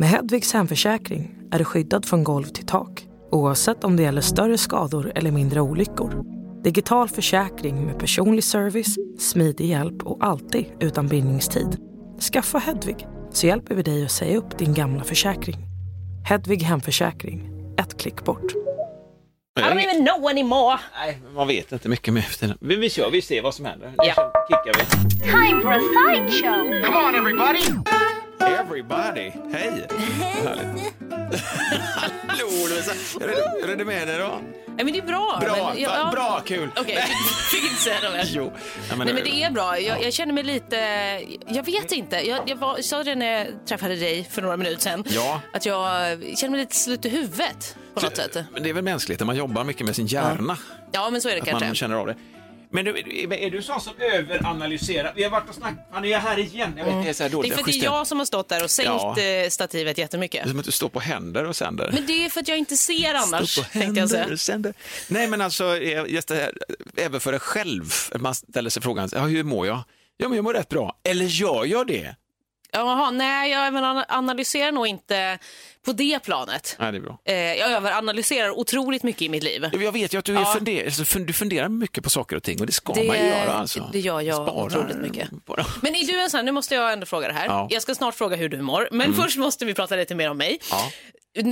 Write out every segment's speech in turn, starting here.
Med Hedvigs hemförsäkring är du skyddad från golv till tak oavsett om det gäller större skador eller mindre olyckor. Digital försäkring med personlig service, smidig hjälp och alltid utan bindningstid. Skaffa Hedvig så hjälper vi dig att säga upp din gamla försäkring. Hedvig hemförsäkring, ett klick bort. I don't even know anymore. Nej, man vet inte mycket mer efter Vi, vi kör, vi ser vad som händer. Ja. Kickar vi. Time for a sideshow. Come on, everybody! Everybody, hej! Härligt. Hallå Lovisa, hur är det- det med dig då? Nej, men det är bra. Bra, men, ja, va- ja. bra, kul. Okej, fick inte säga något mer. Jo. Ja, Nej, men det är bra. Jag, jag känner mig lite... Jag vet inte. Jag, jag var, sa det när jag träffade dig för några minuter sedan. Ja. Att jag känner mig lite slut i huvudet på något sätt. Men det är väl mänskligt när man jobbar mycket med sin hjärna. Ja, men så är det Att kanske. man känner av det. Men du, är du sån som överanalyserar? Vi har varit och snackat, han är här igen. Jag vet, det är så här Det dåligt. är för att det är jag som har stått där och sänkt Ja. eh, stativet jättemycket. Det är som att du står på händer och sänder. Men det är för att jag inte ser annars, Stå på tänkte jag säga. händer och sänder. Nej, men alltså, eh, just det här, även för dig själv, man ställer sig frågan, ja, hur mår jag? Ja, men jag mår rätt bra. Eller gör jag det? Jaha, nej, jag analyserar nog inte på det planet. Nej, det är bra. Eh, jag överanalyserar otroligt mycket i mitt liv. Jag vet ju att du, är Ja. funder, alltså, du funderar mycket på saker och ting och det ska Det- man ju göra. Alltså. det gör jag Spara otroligt mycket. Bara. Men är du en sån här, nu måste jag ändå fråga det här. Ja. Jag ska snart fråga hur du mår, men först måste vi prata lite mer om mig. Ja.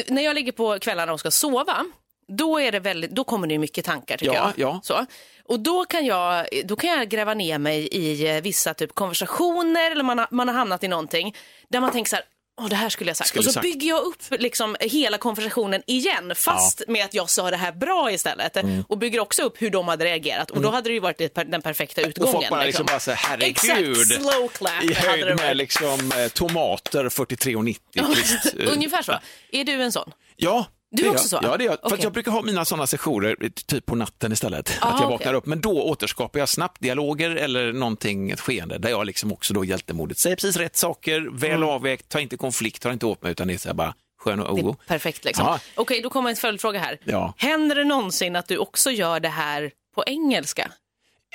När jag ligger på kvällarna och ska sova, då, är det väldigt, då kommer det mycket tankar tycker Ja, jag. ja. Så. Och då kan, jag, då kan jag gräva ner mig i eh, vissa typ konversationer eller man har, man har hamnat i någonting där man tänker så här, Åh, det här skulle jag sagt. Skulle och så sagt. bygger jag upp liksom hela konversationen igen, fast med att jag sa det här bra istället. Mm. Och bygger också upp hur de hade reagerat. Och då hade det ju varit den perfekta Och utgången. folk bara liksom bara säger herregud. Exakt, slow clap I höjd med varit. liksom eh, tomater 43,90 kvist. Eh, Ungefär så. Är du en sån? Ja. Du är också så? Ja, det är jag. För Okej. att jag brukar ha mina sådana sessioner typ på natten istället. Ah, att jag vaknar upp. Men då återskapar jag snabbt dialoger eller någonting, ett skeende där jag liksom också då hjältemodigt säger precis rätt saker, väl Mm. avvägt, tar inte konflikt, tar inte åt mig utan det är så här bara skön och oro. är perfekt liksom. Ja. Okej, då kommer en följdfråga här. Ja. Händer det någonsin att du också gör det här på engelska?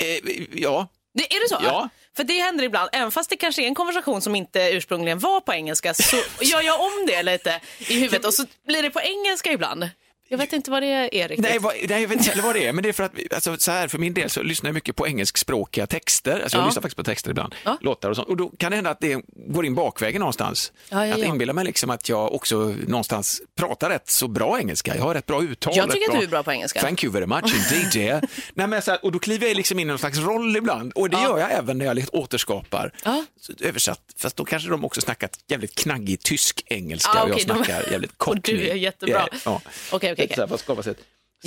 Eh, ja, Det, är det så? Ja. För det händer ibland, även fast det kanske är en konversation som inte ursprungligen var på engelska, så gör jag om det lite i huvudet och så blir det på engelska ibland. Jag vet inte vad det är riktigt. Nej, vad, nej, jag vet inte heller vad det är, men det är för att alltså, så här, för min del så lyssnar jag mycket på engelskspråkiga texter. Alltså, Jag Ja. lyssnar faktiskt på texter ibland, Ja. låtar och sånt. Och då kan det hända att det går in bakvägen någonstans. Ja, ja, Att inbilla mig liksom att jag också någonstans pratar rätt så bra engelska. Jag har rätt bra uttal. Jag tycker att du är bra på engelska. Thank you very much indeed dear. nej, men så här, och då kliver jag liksom in i någon slags roll ibland. Och det gör jag även när jag liksom återskapar. Översatt, fast då kanske de också snackat jävligt knaggig tysk-engelska Ah, och jag snackar jävligt Och cockney. du är jättebra. Ja, ja. Okej, okej, Lite så här, för att skapa sig så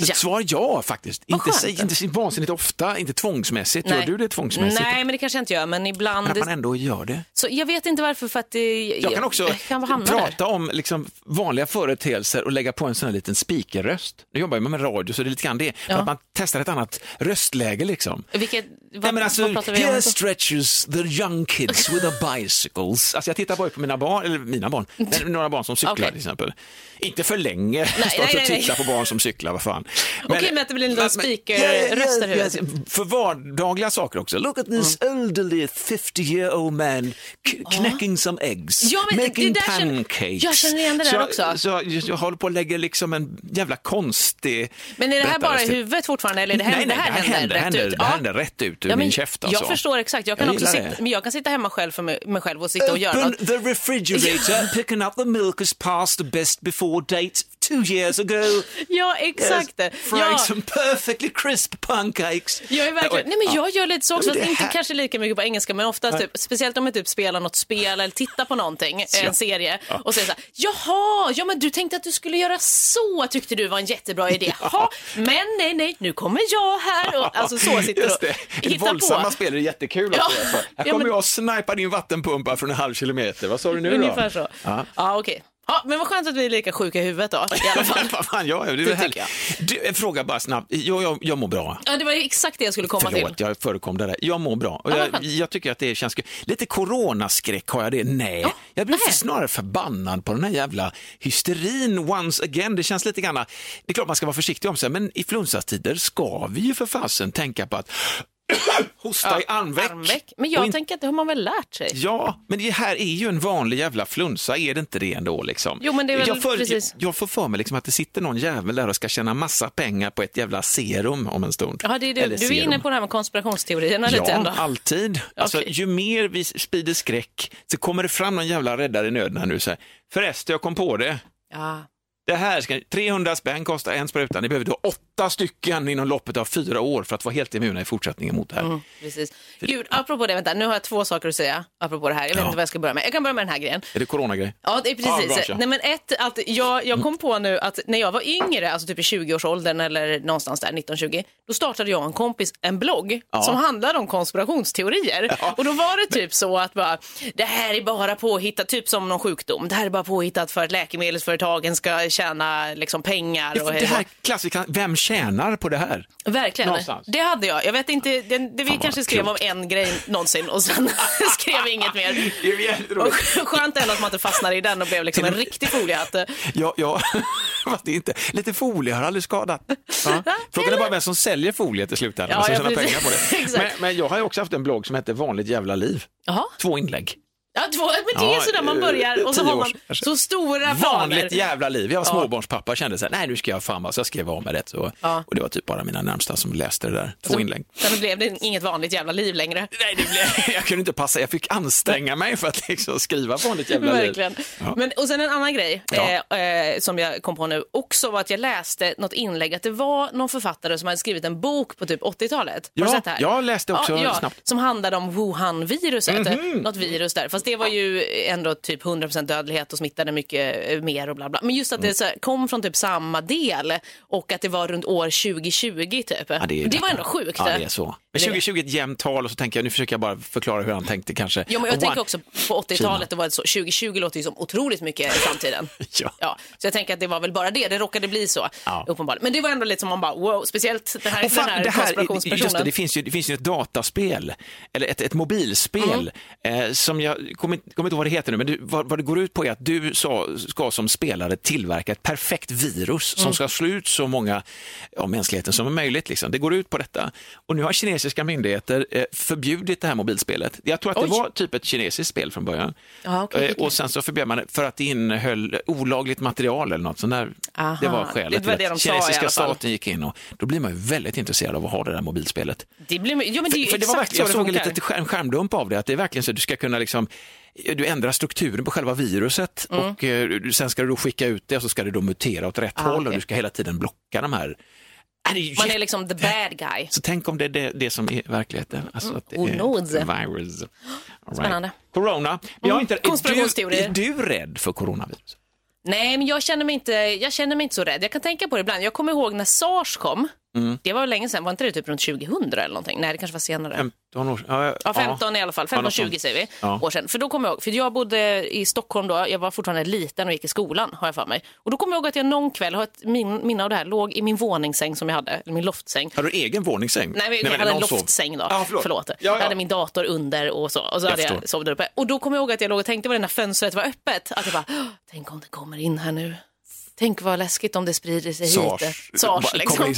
Ja. Svar ja faktiskt. Vad Inte, inte vansinnigt ofta, inte tvångsmässigt. Gör Nej. du det tvångsmässigt? Nej, men det kanske jag inte gör, men ibland... Men att man ändå gör det. Så jag vet inte varför, för att det, Jag kan också kan hamna prata där. om liksom vanliga företeelser och lägga på en sån här liten speakerröst. Nu jobbar jag med radio så det är lite grann det. Ja. att man testar ett annat röstläge liksom. Vilket, vad, Nej, men alltså, vad pratar vi om? here stretches the young kids with the bicycles. Alltså jag tittar bara på mina barn, eller mina barn, några barn som cyklar Okej. till exempel. Inte för länge, stå nej, och titta på barn som cyklar, vad fan. Okej, men att det blir en liten men- speakerröst där i ja, huvudet. ja, För vardagliga saker också. Look at this Mm. elderly 50 year old man k- knacking some eggs, Ja, men det making där känner- pancakes. jag känner igen det där så, också. Så jag, jag håller på att lägga liksom en jävla konstig Men är det här bara i huvudet fortfarande eller det här, Nej, nej, det här, händer, rätt händer, ut? det Ja. händer rätt ut ur Ja, men min käft. Alltså. Jag förstår exakt. Jag kan, Jag också sitta, det. men jag kan sitta hemma själv för mig, mig själv och sitta och göra Open något. the refrigerator, picking up the milk has passed the best before date two years ago. Ja, exakt. Yes, Frying Ja, some perfectly crisp pancakes. jag är verkligen, nej men jag gör lite så också, Ja, fast inte kanske lika mycket på engelska, men ofta typ, speciellt om jag typ spelar något spel eller tittar på någonting, en serie och säger så här, jaha, ja men du tänkte att du skulle göra så, tyckte du var en jättebra idé, jaha, men nej, nej, nu kommer jag här och alltså så sitter och hittar våldsamma på. spel är jättekul Ja. Alltså. Här Ja, kommer men- jag och snipar din vattenpumpa från en halv kilometer. Vad sa du nu då? Ungefär så. Ja. Ja, okej. Ja, men vad skönt att vi är lika sjuka i huvudet då, i alla fall. Vad fan, ja, det är Det tycker härligt. Du, fråga bara snabbt. Jag, jag, jag mår bra. Ja, det var exakt det jag skulle komma Förlåt, till. jag förekom det där. Jag mår bra. Och jag, jag tycker att det känns. Lite coronaskräck har jag det? Nej. Ja, Jag blir nej. snarare förbannad på den här jävla hysterin once again. Det känns lite grann, det är klart man ska vara försiktig om sig, men i flunsastider ska vi ju för fasen tänka på att Hosta i armveck. Armveck. Men jag in- tänker att det har man väl lärt sig. Ja, men det här är ju en vanlig jävla flunsa, är det inte det ändå? Liksom? Jo, men det är väl jag, får, precis. jag, jag får för mig liksom att det sitter någon jävel där och ska tjäna massa pengar på ett jävla serum om en stund. Ja, det är du. Eller du är serum. inne på det här med konspirationsteorierna lite Ja, ändå. alltid. Alltså, Okej. Ju mer vi sprider skräck så kommer det fram någon jävla räddare i nöden här nu. Så här, Förresten, jag kom på det. Ja. Det här ska, 300 spänn kostar en spruta. Ni behöver då åtta stycken inom loppet av fyra år för att vara helt immuna i fortsättningen mot det här. Mm, precis. Gud, apropå det, vänta, nu har jag två saker att säga apropå det här. Jag vet Ja. inte vad jag ska börja med. Jag kan börja med den här grejen. Är det coronagrej? Ja, det är Ja, precis. bra, tja. Nej, men ett, att jag, jag kom på nu att när jag var yngre, alltså typ i 20-årsåldern eller någonstans där, 1920, då startade jag och en kompis en blogg som handlade om konspirationsteorier. Och då var det typ så att bara, det här är bara påhittat, typ som någon sjukdom, det här är bara påhittat för att läkemedelsföretagen ska tjäna liksom, pengar. Och, Det här klassiska, vem tjänar på det här? Verkligen. Någonstans. Det hade jag. Jag vet inte, det, det vi kanske skrev om klokt. en grej någonsin och sen skrev vi inget mer. Det Och skönt ändå att man inte fastnade i den och blev liksom en riktig foliehatt. Ja, ja. fast det är inte. Lite folie har aldrig skadat. Ja. Frågan är bara vem som säljer folie till slutändan Ja, och ja, pengar på det. Men, men jag har ju också haft en blogg som heter Vanligt jävla liv. Jaha. Två inlägg. Ja, två, men det är sådär man eh, börjar och så har man års kanske. så stora planer. Vanligt jävla liv. Jag var småbarnspappa och kände så här, nej nu ska jag fan vara, så jag skrev av med det. Så, Ja. Och det var typ bara mina närmsta som läste det där. Två Så- inlägg. Sen blev det inget vanligt jävla liv längre. Nej, det blev, jag kunde inte passa, jag fick anstränga mig för att liksom skriva vanligt jävla liv. Verkligen. Ja. Men, och sen en annan grej Ja. eh, eh, som jag kom på nu också var att jag läste något inlägg att det var någon författare som hade skrivit en bok på typ 80-talet. Har Ja, jag läste också snabbt. Som handlade om Wuhan-viruset, något virus där. Fast det var ju ändå typ 100% dödlighet och smittade mycket eh, mer och bla bla. Men just att det så här, kom från typ samma del och att det var runt år 2020 typ. Ja, det, är var ändå sjukt. Ja, det är så. Men 2020 är ett jämnt tal och så tänker jag, nu försöker jag bara förklara hur han tänkte kanske. Ja, men jag Och tänker one- också på 80-talet, det var så, 2020 låter ju som otroligt mycket i framtiden. Ja. Ja, så jag tänker att det var väl bara det, det råkade bli så Ja. uppenbarligen. Men det var ändå lite som man bara, wow, speciellt den här, fan, den här det, här, konspirationspersonen. just det, det, finns ju, det finns ju ett dataspel, eller ett, ett mobilspel, Mm. eh, som jag kommer inte kommer inte ihåg vad det heter nu, men du, vad, vad det går ut på är att du sa, ska som spelare tillverka ett perfekt virus Mm. som ska slå ut så många av mänskligheten som möjligt. Liksom. Det går ut på detta. Och nu har kinesiska myndigheter eh, förbjudit det här mobilspelet. Jag tror att det Oj. var typ ett kinesiskt spel från början. Ja, okej, Eh. Och sen så förbjöd man det för att det innehöll olagligt material eller något sånt där. Aha, det var skälet det var det de kinesiska staten gick in och då blir man ju väldigt intresserad av att ha det där mobilspelet. Det blir, jo, men det är ju För det var verkligen, jag det såg en liten skär- en skärmdump av det, att det är verkligen så att du ska kunna liksom du ändrar strukturen på själva viruset och eh, sen ska du då skicka ut det och så ska det då mutera åt rätt Mm. Ah, håll och okej. du ska hela tiden blocka de här. Det är Man är liksom the bad guy. Så tänk om det är det, det som är verkligheten. Alltså att det är virus. Right. Spännande. Corona. Jag är inte, är, du, är du rädd för coronavirus? Nej, men jag känner, mig inte, jag känner mig inte så rädd. Jag kan tänka på det ibland. Jag kommer ihåg när SARS kom. Mm. Det var länge sedan, var inte det typ runt 2000 eller någonting? Nej, det kanske var senare. 15 år ja, Ja, 15 i alla fall. Ja, något 15-20 sånt. säger vi. Ja. År sedan. För då kommer jag ihåg, för jag bodde i Stockholm då, jag var fortfarande liten och gick i skolan har jag för mig. Och då kommer jag ihåg att jag någon kväll, har ett min, minne av det här, låg i min våningssäng som jag hade, eller min loftsäng. Har du egen våningssäng? Nej, men jag hade en sov- loftsäng då. Ja, förlåt. förlåt. Ja, ja. Jag hade min dator under och så. Och så Jag hade förstår. jag sovit där uppe. Och då kommer jag ihåg att jag låg och tänkte på det när fönstret var öppet. Att jag bara, "Åh, tänk om det kommer in här nu. Tänk vad läskigt om det sprider sig Sars. hit. Sars liksom.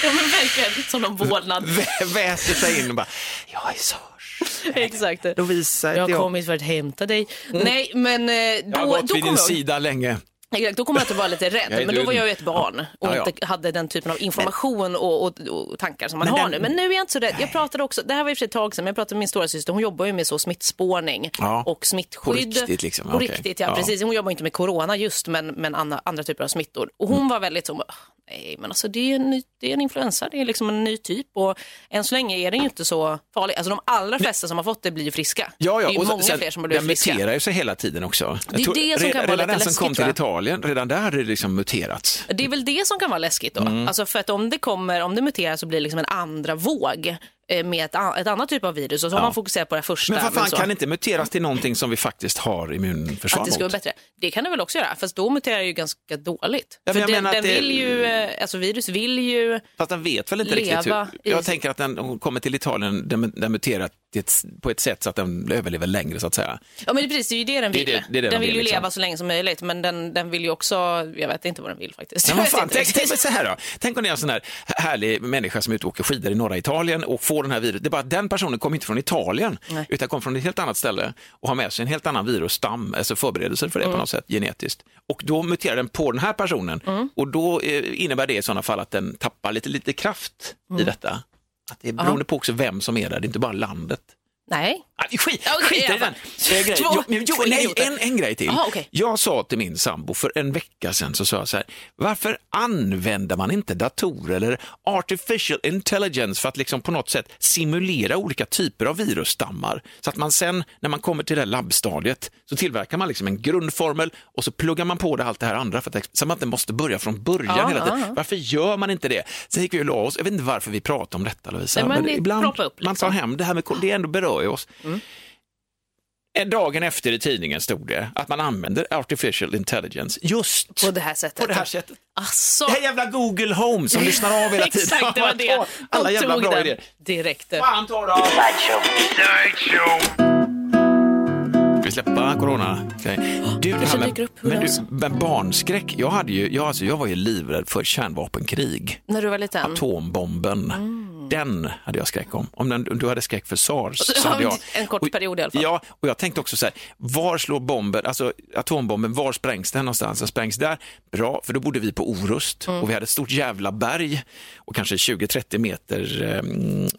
Så Ja men verkligen, som någon vålnad. Vä- väser sig in och bara, jag är Sars. Exakt. Då visar Jag har jag. kommit för att hämta dig. Nej, men eh, Jag har då, gått då vid din jag sida länge. Exakt, då kommer jag att vara lite rädd, men då var jag ju ett barn och Ja, ja. inte hade den typen av information och, och, och tankar som man Men har den- nu. Men nu är jag inte så rädd. Jag pratade också, det här var i och för sig ett tag sedan, men jag pratade med min stora syster. hon jobbar ju med så smittspårning Ja. och smittskydd. På riktigt liksom, På okej. riktigt, ja, Ja. precis. Hon jobbar inte med corona just, men, men andra, andra typer av smittor. Och Mm. hon var väldigt så, nej men alltså det är, en ny, det är en influensa, det är liksom en ny typ och än så länge är den ju inte så farlig. Alltså de allra flesta som har fått det blir ju friska. Ja, ja. Det är och många sen- fler som har blivit Den friska. muterar ju sig hela tiden också. Det är tror- det som kan vara redan lite den som läskigt, kom till. Italien, redan där hade det liksom muterats. Det är väl det som kan vara läskigt då. Mm. Alltså för att om det kommer, om det muterar så blir det liksom en andra våg med ett, ett annat typ av virus och så har man fokuserat på det första. Men vad fan kan det inte muteras till någonting som vi faktiskt har immunförsvar att det ska vara bättre. Det kan det väl också göra, fast då muterar det ju ganska dåligt. Ja, för den, den det- vill ju, eh, alltså virus vill ju, Fast den vet väl inte leva riktigt hur... i- Jag tänker att den hon kommer till Italien, den, den muterar ett, på ett sätt så att den överlever längre så att säga. Ja men det precis, det är ju det den vill. det- det det den de vill ju liksom. leva så länge som möjligt men den, den vill ju också, jag vet inte vad den vill faktiskt. Men fan, tänk, tänk så här då. Tänk om det är en sån här härlig människa som är ute och åker skidor i norra Italien och får den här viruset. Det är bara att den personen kommer inte från Italien Nej. utan kommer från ett helt annat ställe och har med sig en helt annan virusstam, alltså förberedelser för det Mm. på något sätt genetiskt. Och då muterar den på den här personen Mm. och då eh, innebär det i sådana fall att den tappar lite, lite kraft Mm. i detta. Att det beroende på också vem som är där, det är inte bara landet. Nej. Ah, Skit, okej, skit i den eh. Två- Jo, men, jo, nej, en, en grej till. Aha, okej. Jag sa till min sambo för en vecka sedan så sa jag så här, varför använder man inte datorer eller artificial intelligence för att liksom på något sätt simulera olika typer av virusstammar så att man sen när man kommer till det här labbstadiet så tillverkar man liksom en grundformel och så pluggar man på det allt det här andra för att, så att man inte måste börja från början Ja, hela tiden. ja. Varför gör man inte det? Sen gick vi och la oss, jag vet inte varför vi pratar om detta Lovisa, Nej, men det ibland upp, man tar liksom. hem det här med, det ändå berör ju oss. Mm. En Dagen efter i tidningen stod det att man använder artificial intelligence just På det här sättet. på det här sättet. Asså. Det här jävla Google Home som lyssnar av hela tiden. Exakt, det var det. Alla jävla tog bra idéer. direkt. Fan ta det av! Vi släppa corona? Du, det här med, men du, med barnskräck. Jag, hade ju, jag, alltså, jag var ju livrädd för kärnvapenkrig. När du var liten? Atombomben. Mm. Den hade jag skräck om. Om, den, om du hade skräck för SARS så Ja, hade jag... en kort period i alla fall. Ja, och jag tänkte också så här, var slår bomben, alltså atombomben, var sprängs den någonstans? Den sprängs där, bra, för då bodde vi på Orust Mm. och vi hade ett stort jävla berg och kanske 20-30 meter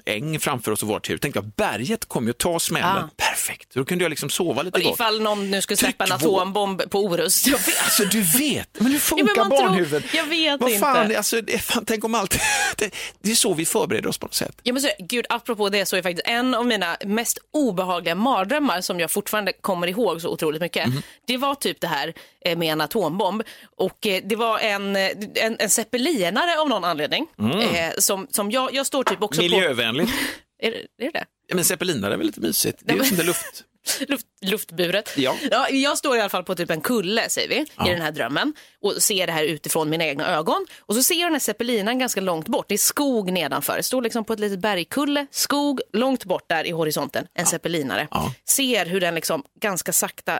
eh, äng framför oss och vårt hus. Tänkte jag, berget kommer ju att ta smällen. Ah. Perfekt, då kunde jag liksom sova lite Och gott. ifall någon nu skulle släppa en atombomb på Orust. Jag vet. Alltså du vet, men hur Ja, funkar men man tror- barnhuvud? jag vet Vad fan, inte. Alltså, det, fan, tänk om allt, det, det är så vi förbereder oss på något sätt. Jag måste säga, gud, apropå det så är faktiskt en av mina mest obehagliga mardrömmar som jag fortfarande kommer ihåg så otroligt mycket. Mhm. Det var typ det här eh, med en atombomb och eh, det var en, eh, en, en zeppelinare av någon anledning. Mm. Som, som jag, jag står typ också Miljövänligt. på... Är, det- är det det? Ja, men zeppelinare är väl lite mysigt? Det är ju men- luft. Luft, luftburet. Ja. jag står i alla fall på typ en kulle, säger vi, i den här drömmen och ser det här utifrån mina egna ögon. Och så ser jag den här zeppelinaren ganska långt bort. Det är skog nedanför. Jag står liksom på ett litet bergkulle, skog, långt bort där i horisonten, en zeppelinare. Ja. Ser hur den liksom ganska sakta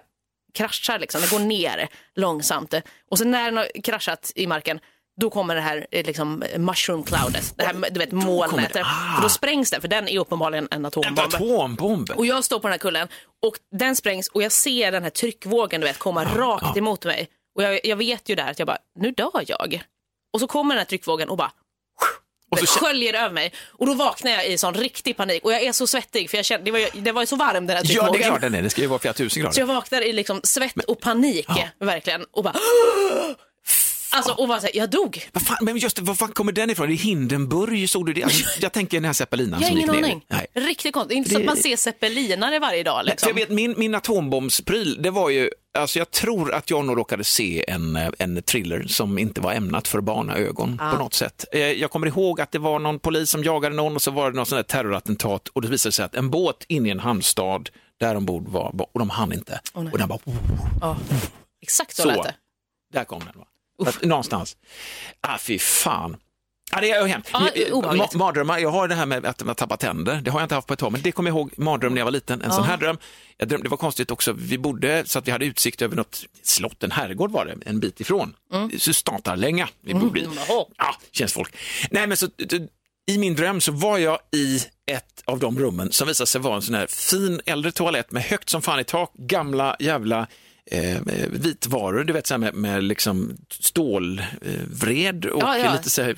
kraschar, liksom. den går ner långsamt. Och sen när den har kraschat i marken, då kommer det här eh, liksom, mushroom cloudet, det här du vet, molnet. det. Ah. För då sprängs den, för den är uppenbarligen en En atombomb. atombomb. Och jag står på den här kullen och den sprängs och jag ser den här tryckvågen du vet, komma rakt emot mig. Och jag, jag vet ju där att jag bara, nu dör jag. Och så kommer den här tryckvågen och bara Och så sköljer över mig. Och då vaknar jag i sån riktig panik och jag är så svettig för jag kände, det, var, ju- det var ju så varm den här Ja, tryckvågen. det är klart den är. Det ska ju vara flera tusen grader. Så jag vaknar i liksom svett och panik verkligen och bara Alltså och bara så här, jag dog. Vad fan, men just det, var fan kommer den ifrån? Det är Hindenburg, såg du det? Alltså, jag tänker den här zeppelinaren Jag har som gick ingen ner. aning. Nej. Riktigt konstigt. Inte så att man ser zeppelinare varje dag För liksom. jag vet, min, min atombombspryl, det var ju, alltså jag tror att jag nog råkade se en, eh, en thriller som inte var ämnat för barnaögon på något sätt. Eh, Jag kommer ihåg att det var någon polis som jagade någon och så var det någon sån där terrorattentat och det visade sig att en båt inne i en hamnstad där ombord var, och de hann inte. och den bara. Exakt så, Så. lät det. där kom den. Va? Att, någonstans. Ah, fy fan. Ja, det är hemskt. Jag- obehagligt. ma- Mardrömmar, jag har det här med att man tappar tänder. Det har jag inte haft på ett tag, men det kommer jag ihåg mardröm när jag var liten. En sån här dröm. Jag drömde, det var konstigt också, vi bodde så att vi hade utsikt över något slott, en herrgård var det, en bit ifrån. Mm. Statarlänga vi bodde i. Jaha. Ja, känns folk. Nej, men så, i min dröm så var jag i ett av de rummen som visade sig vara en sån här fin äldre toalett med högt som fan i tak, gamla jävla eh, vitvaror, du vet så här med, med liksom stålvred och Ja, ja. lite så här.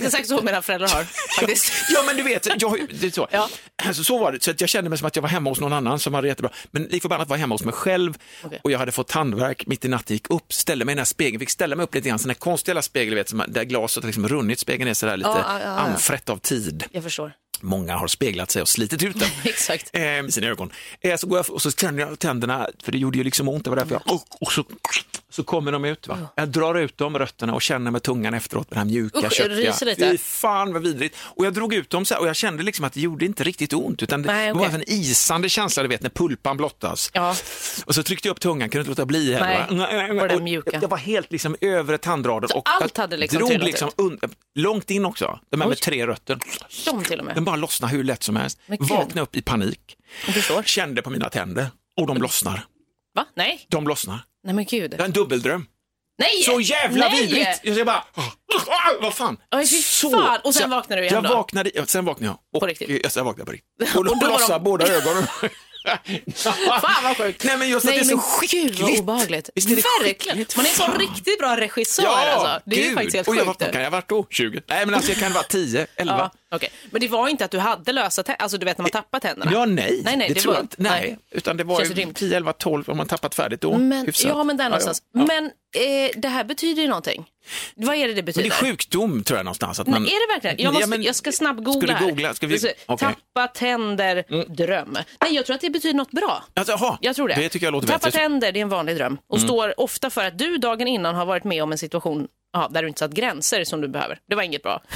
Exakt så mina föräldrar har faktiskt. Ja men du vet, jag, det är så. Ja. Alltså, så var det, så att jag kände mig som att jag var hemma hos någon annan som hade jättebra. Men lik förbannat var jag hemma hos mig själv Okej. och jag hade fått tandvärk mitt i natten, gick upp, ställde mig i den här spegeln, fick ställa mig upp lite grann, sån här konstig jävla spegel, vet, som, där glaset har liksom runnit, spegeln är sådär lite Ja, ja, ja, ja. anfrätt av tid. Jag förstår. Många har speglat sig och slitit ut den. Exakt. Eh, med sina ögon. Eh, så går jag och så tänder jag tänderna, för det gjorde ju liksom ont, det var därför jag, och, och så Så kommer de ut. Va? Jag drar ut dem, rötterna, och känner med tungan efteråt med det här mjuka Usch, köttiga. Fy fan vad vidrigt. Och jag drog ut dem så här, och jag kände liksom att det gjorde inte riktigt ont, utan det Nej, var okej. bara en isande känsla, du vet, när pulpan blottas. Ja. Och så tryckte jag upp tungan, kunde inte låta bli heller. Nej, va? den Och mjuka. Jag var helt liksom över tandraden. Så och allt hade liksom drog liksom ut? un- långt in också, de här med tre rötter. De till och med. Den bara lossnade hur lätt som helst. Vaknade upp i panik. Kände på mina tänder och de lossnar. Va? Nej? De lossnar. Nej men gud. Det är en dubbeldröm. Nej! Så jävla Nej! vidrigt! Jag bara, ah, ah, vad fan. Oj, fy fan. Och sen Så jag- vaknade du igen jag då? Vaknade, sen vaknade jag. Och, På riktigt? Ja, sen vaknade jag på riktigt. Och Och var lossade de- båda ögonen. Fan vad sjukt. Nej men just att Nej, det är så skickligt. Gud vad obehagligt. Visst är det Verkligen. skickligt? Man är en sån riktigt bra regissör Ja, alltså. Det är ju gud. faktiskt helt Och jag, sjukt. vad kan jag ha varit då? 20? Nej men alltså jag kan vara 10, 11. Ja, okej. Men det var inte att du hade lösa tänder, alltså du vet när man tappar tänderna? Ja, nej, Nej, nej, det, det tror var- jag inte. Nej, nej. utan det var ju rimligt. 10, 11, 12 om man tappat färdigt då. Men, Hyfsat. ja, men där någonstans. Ja, ja. Men eh, det här betyder ju någonting. Vad är det det Men det betyder? är sjukdom tror jag någonstans. Att Nej, man... är det verkligen? Jag, måste, Ja, men- jag ska snabbgoogla här. googla? Ska vi... Så- Okej. Mm. Tappa tänder, dröm. Nej, jag tror att det betyder något bra. Alltså, jaha, Jag tror det. Det tycker jag låter Tappa bättre. Mm. tänder, det är en vanlig dröm. Och står ofta för att du dagen innan har varit med om en situation ja, där du inte satt gränser som du behöver. Det var inget bra.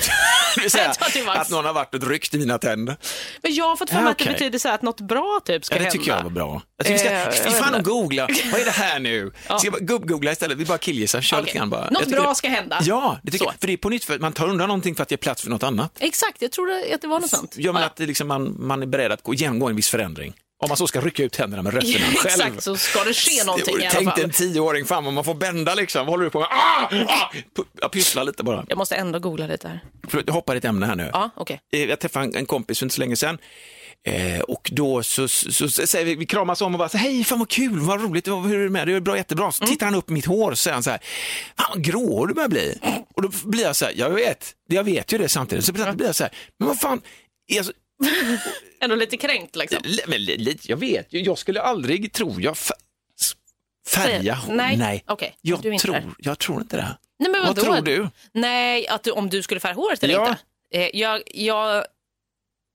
Det vill säga att någon har varit och ryckt i mina tänder. Men jag har fått för mig Ja, att det betyder så här att något bra typ ska Ja, det hända. tycker jag var bra. Jag tycker vi Eh, ska, fy vet fan googla. Vad är det här nu? Ska jag bara gubb-googla istället? Vi bara killgissar, kör Okej. lite grann bara. Något bra det- ska hända. Ja, det tycker Så. jag. För det är på nytt, för man tar undan någonting för att ge plats för något annat. Exakt, jag tror att det var något sånt. Ja, men Ja. att liksom man, man är beredd att gå, genomgå en viss förändring. Om man så ska rycka ut tänderna med rötterna Ja, själv. Exakt, så ska det ske någonting i alla Tänk fall. dig en tioåring, fan vad man får bända liksom. Vad håller du på med? Ah! Ah! Jag pysslar lite bara. Jag måste ändå googla lite här. Förlåt, jag hoppar ett ämne här nu. Ja, okej. Eh, Jag träffade en, kompis för inte så länge sedan. Eh, och då så, så, så, säger vi, vi kramas om och bara så, hej fan vad kul, vad roligt, vad- hur är det med dig? Det är bra, jättebra. Så tittar han upp mitt hår och säger han så här, fan vad gråhårig du börjar bli. Och då blir jag så här, jag vet, jag vet ju det samtidigt. Så blir jag så här, men vad fan, är jag så, Ändå lite kränkt liksom. jag vet ju, jag skulle aldrig, tror jag, färga hår. Nej, Nej. okej, jag, du tror, där. jag tror inte det. Nej, men Vad vadå? tror du? Nej, att du, om du skulle färga håret eller Ja. inte. Eh, jag, jag,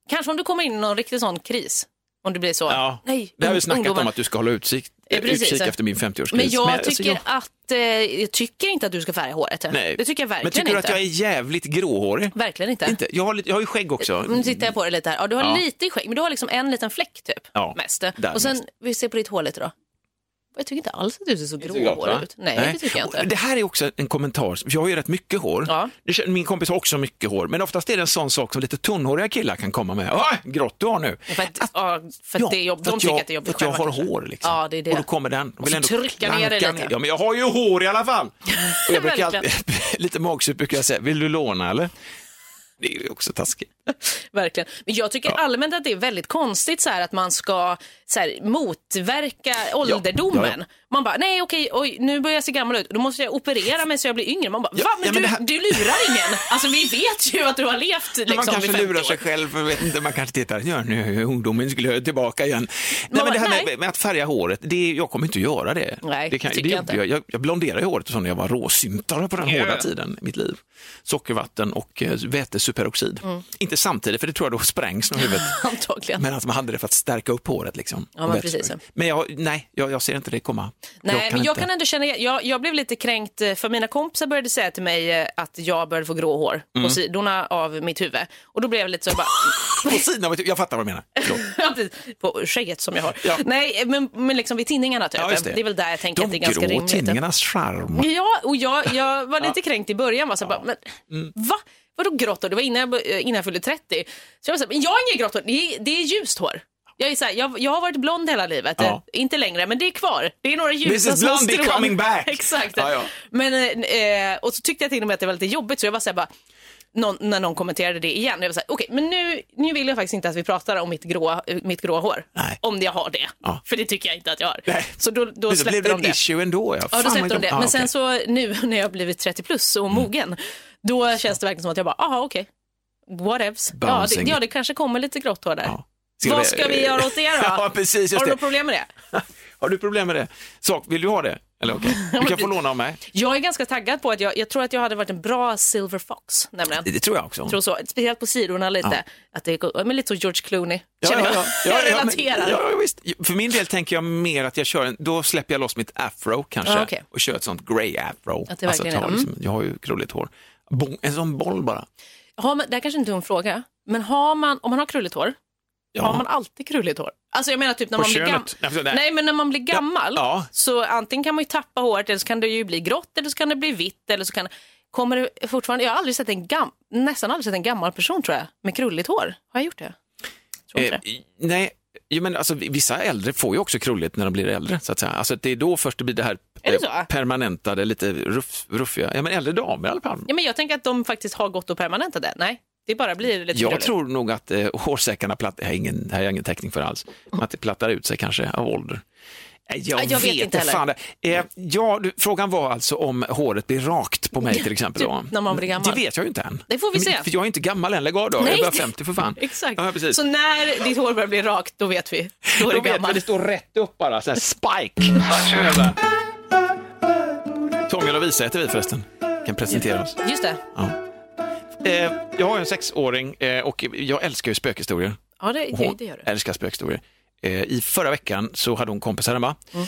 kanske om du kommer in i någon riktig sån kris. Om det blir så. Ja, Nej, det har vi snackat ungdomar. om att du ska hålla utsikt. Utkik efter min 50-årskris. Men jag alltså, tycker att, eh, jag tycker inte att du ska färga håret. Nej. Det tycker jag verkligen Men tycker du inte. att jag är jävligt gråhårig? Verkligen inte. Inte. Jag, har lite, jag har ju skägg också. Nu tittar jag på det lite här. Ja, du har Ja. lite skägg, men du har liksom en liten fläck typ. Ja, mest. Och sen, mest. vi ser på ditt hår lite då. Jag tycker inte alls att du ser så gråhårig ut. Nej, det tycker jag inte. Det här är också en kommentar. Jag har ju rätt mycket hår. Ja. Min kompis har också mycket hår. Men oftast är det en sån sak som lite tunnhåriga killar kan komma med. Ah, grått du har nu. För att, ja, för att det är jobb, de att tycker jag, att det är jobbigt för att jag har kanske. hår. Liksom. Ja, det är det. Och då kommer den. De Och så ändå trycka ner klanka lite. Ja, men jag har ju hår i alla fall. Och jag brukar alltid, lite magsurt brukar jag säga, vill du låna eller? Det är ju också taskigt. Verkligen. Men jag tycker allmänt att det är väldigt konstigt så här att man ska så här, motverka ålderdomen. ja, ja. Man bara, nej okej, oj, nu börjar jag se gammal ut, då måste jag operera mig så jag blir yngre. Man bara, Ja, va? Men, ja, men du, här- du lurar ingen. Alltså vi vet ju att du har levt liksom, man kanske vid 50 lurar sig själv, vet inte, man kanske tittar, ja nu ungdomen skulle jag tillbaka igen. Nej, men det här nej. med, med att färga håret, det, är- jag kommer inte att göra det. Nej, det, kan, det jag inte. jag, jag, blonderade håret och så när jag var råsyntare på den hårda tiden i mitt liv. Sockervatten och eh, vätesuperoxid. Mm. Inte samtidigt, för det tror jag då sprängs nog huvudet. Antagligen. Men att man hade det för att stärka upp håret. Liksom, Ja, men precis. Men jag, nej, jag, jag ser inte det komma. Nej, men jag inte. kan ändå känna, jag, jag blev lite kränkt eh, för mina kompisar började säga till mig eh, att jag började få grå hår Mm. på sidorna av mitt huvud. Och då blev jag lite så bara, På sidan av ett- jag fattar vad du menar. På skägget som jag har. Ja. Nej, men, men liksom vid tinningarna typ. Ja, det. det. är väl där jag tänker De att det är ganska grå rimligt. tidningarnas charm. Ja, och jag, jag var lite kränkt i början. Var så bara, men, Mm. Va? Vadå grått hår? Det var innan jag, innan jag fyllde 30. Så jag var så här, men jag har inget grått hår, det är, det är ljust hår. Jag, är så här, jag, jag har varit blond hela livet, Ja. Eh, inte längre, men det är kvar. Det är några ljusa This is blondie coming back. Exakt. Ja, ja. Men, eh, och så tyckte jag till och med att det var lite jobbigt, så jag var så här, bara, någon, när någon kommenterade det igen. Jag var så här, okej, men nu, nu vill jag faktiskt inte att vi pratar om mitt grå, mitt grå hår. Nej. Om jag har det. Ja. För det tycker jag inte att jag har. Nej. Så då, då blev släppte det de en det. issue ändå. Ja, Ja, då släppte de det. ah, Men sen. Mm. så nu när jag har blivit 30 plus och mogen, då känns det verkligen som att jag bara, aha okej, whatevs. Ja det, ja, det kanske kommer lite grått hår där. Ja. Vad vi- ska vi göra åt det då? Ja, precis. Har du något problem med det? Har du problem med det? Sak, vill du ha det? Eller okej, du kan få låna av mig. Jag är ganska taggad på att jag, jag tror att jag hade varit en bra Silver Fox, nämligen. Det tror jag också. tror så, speciellt på sidorna lite. Att det är men lite så George Clooney, känner jag. jag men- relaterar. Ja, ja, visst. För min del tänker jag mer att jag kör, en, då släpper jag loss mitt afro kanske Ja, okej. och kör ett sånt grey afro. Att det verkligen tar mm. liksom, jag har ju krulligt hår. En sån boll bara. Har man, det här kanske inte är en fråga, men har man, om man har krulligt hår, Ja. har man alltid krulligt hår? Alltså jag menar typ när På man blir gammal. könet? Nej, men när man blir gammal Ja. så antingen kan man ju tappa håret eller så kan det ju bli grått eller så kan det bli vitt eller så kan Kommer det fortfarande, jag har aldrig sett en gam, nästan aldrig sett en gammal person tror jag med krulligt hår. Har jag gjort det? Inte Eh, det. nej, jo, men alltså, vissa äldre får ju också krulligt när de blir äldre. Så att säga. Alltså, det är då först det blir det här Är det eh, permanentade, lite ruff, ruffiga. Ja, men äldre damer i alla fall. Ja, men jag tänker att de faktiskt har gått och permanentat det. Nej, det bara blir lite Jag tror nog att eh, hårsäckarna platt, här, ingen, här är ingen täckning för alls, att det plattar ut sig kanske av ålder. Eh, Jag, Ja, jag vet inte heller. Eh, ja, du, frågan var alltså om håret blir rakt på mig till exempel. Typ då. när man blir gammal. Det vet jag ju inte än. Det får vi Men- se. För jag är inte gammal än, lägg av då. Nej. Jag är bara 50 för fan. Exakt. Ja, precis. Så när ditt hår börjar bli rakt, då vet vi. Då är du gammal. jag, det står rätt upp bara, så här spike. Tommy och Lovisa heter vi förresten. Kan presentera oss. Just det. Ja. Eh, jag har en sexåring eh, och jag älskar ju spökhistorier. Ja, det, det, det gör du. älskar spökhistorier. Eh, I förra veckan så hade hon kompisar hemma Mm.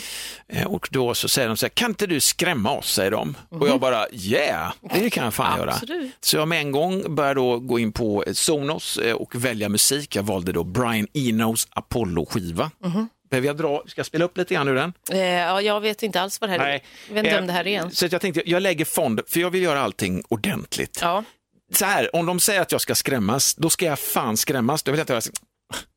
eh, och då så säger de så här, kan inte du skrämma oss, säger de. Och jag bara, yeah, det kan jag fan göra. Så jag med en gång började då gå in på Sonos eh, och välja musik. Jag valde då Brian Enos Apollo-skiva. Mhm. Behöver jag dra, ska jag spela upp lite grann ur den? Eh, ja, jag vet inte alls vad det här är. Jag vet inte om det här är. Så jag tänkte, jag lägger fond, för jag vill göra allting ordentligt. Ja. Så här, om de säger att jag ska skrämmas, då ska jag fan skrämmas. Då vill jag inte göra så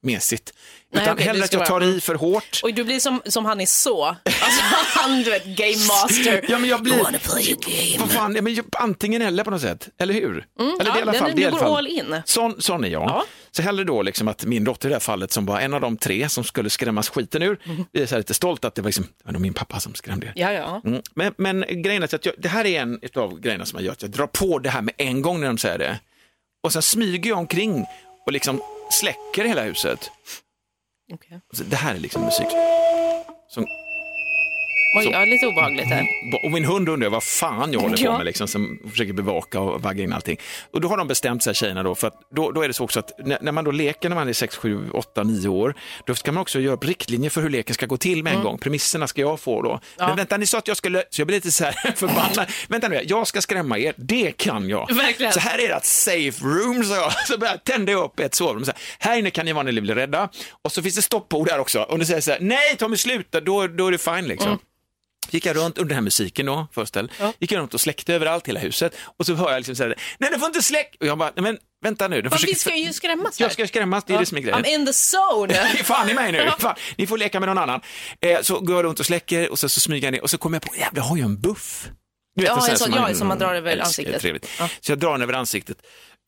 mesigt. Nej, Utan okej, du hellre att jag tar vara- i för hårt. Och du blir som, som han är så. Alltså han, du vet, game master. Ja, men jag blir... You wanna play a game? Vad fan, ja, men antingen eller på något sätt, eller hur? eller Mm, ja, det i alla fall, du går all in. Sån, sån är jag. Ja. Så hellre då liksom att min dotter i det här fallet, som var en av de tre som skulle skrämmas skiten ur, jag är så lite stolt att det var, liksom, det var nog min pappa som skrämde er. Ja, ja. Mm. Men, men grejen är att jag, det här är en av grejerna som jag gör, att jag drar på det här med en gång när de säger det. Och sen smyger jag omkring och liksom släcker hela huset. Så det här är liksom musik. Som, Oj, Så- ja, lite obehagligt här. och min hund undrar vad fan jag håller på med, liksom, som försöker bevaka och vagga in allting. Och då har de bestämt sig, tjejerna, då, för att då, då är det så också att när, när man då leker när man är 6, 7, 8, 9 år, då ska man också göra upp riktlinjer för hur leken ska gå till med en gång. Premisserna ska jag få då. Mm. Ja. Men vänta, ni sa att jag skulle, så jag blir lite så här förbannad. vänta nu, jag ska skrämma er, det kan jag. Verkligen. Så här är det ett safe room, så jag. Så börjar jag tända upp ett sovrum. Så här, här inne kan ni vara när ni blir rädda. Och så finns det stoppord där också. Om du säger så här, nej Tommy sluta, då, då är det fine liksom. Mm. Gick jag runt under den här musiken då, föreställ. Ja. Gick jag runt och släckte överallt hela huset. Och så hör jag liksom så här, nej du får inte släcka. Och jag bara, nej men vänta nu. de försöker- vi ska ju skrämmas här. Jag ska skrämmas, det är det som är grejen. I'm in the zone. Fan i mig nu, Ja. fan, ni får leka med någon annan. Eh, så går jag runt och släcker och så, så smyger jag ner och så kommer jag på, jävlar jag har ju en buff. Du Ja, sån här en sån- ja, som man drar över ansiktet. Trevligt. Ja. Så jag drar den över ansiktet,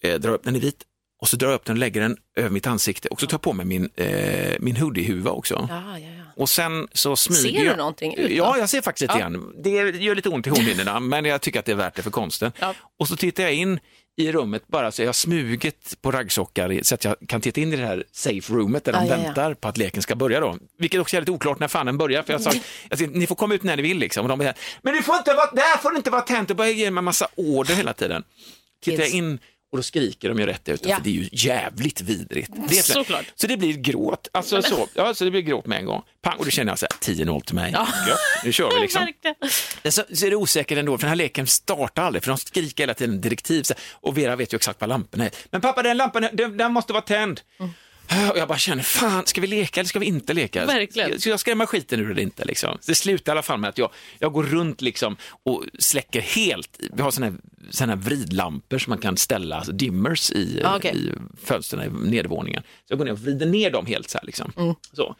eh, drar upp den i vit och så drar jag upp den och lägger den över mitt ansikte och så tar jag på mig min, eh, min hoodie-huva också. Ja, ja, ja. Och sen så smyger Ser du jag... någonting ut? Ja, jag ser faktiskt lite Ja. grann. Det gör lite ont i hornhinnorna, men jag tycker att det är värt det för konsten. Ja. Och så tittar jag in i rummet bara så jag har smugit på raggsockar så att jag kan titta in i det här safe roomet där de Ah, ja, väntar på att leken ska börja då. Vilket också är lite oklart när fan den börjar. För jag sa, sa, ni får komma ut när ni vill liksom. Och de bara, men det får inte vara, där får det inte vara tänt och börjar ge mig en massa order hela tiden. Tittar jag in och då skriker de ju rätt ut, Ja. för det är ju jävligt vidrigt. Det är Såklart. Så det blir gråt, alltså så, ja, så det blir gråt med en gång. Pang, och då känner jag så här, 10-0 till mig. Ja. Gött, nu kör vi liksom. Så, så är det osäkert ändå, för den här leken startar aldrig, för de skriker hela tiden direktiv. Så, här, och Vera vet ju exakt vad lamporna är. Men pappa, den lampan, den, den måste vara tänd. Och jag bara känner, fan, ska vi leka eller ska vi inte leka? Verkligen. Ska jag skrämma skiten ur eller inte? Liksom? Så det slutar i alla fall med att jag, jag går runt liksom och släcker helt. Vi har sådana här, såna här vridlampor som man kan ställa, alltså dimmers i, Ah, okej. i fönstren i nedervåningen. Så jag går ner och vrider ner dem helt så här. Liksom. Mm. Så.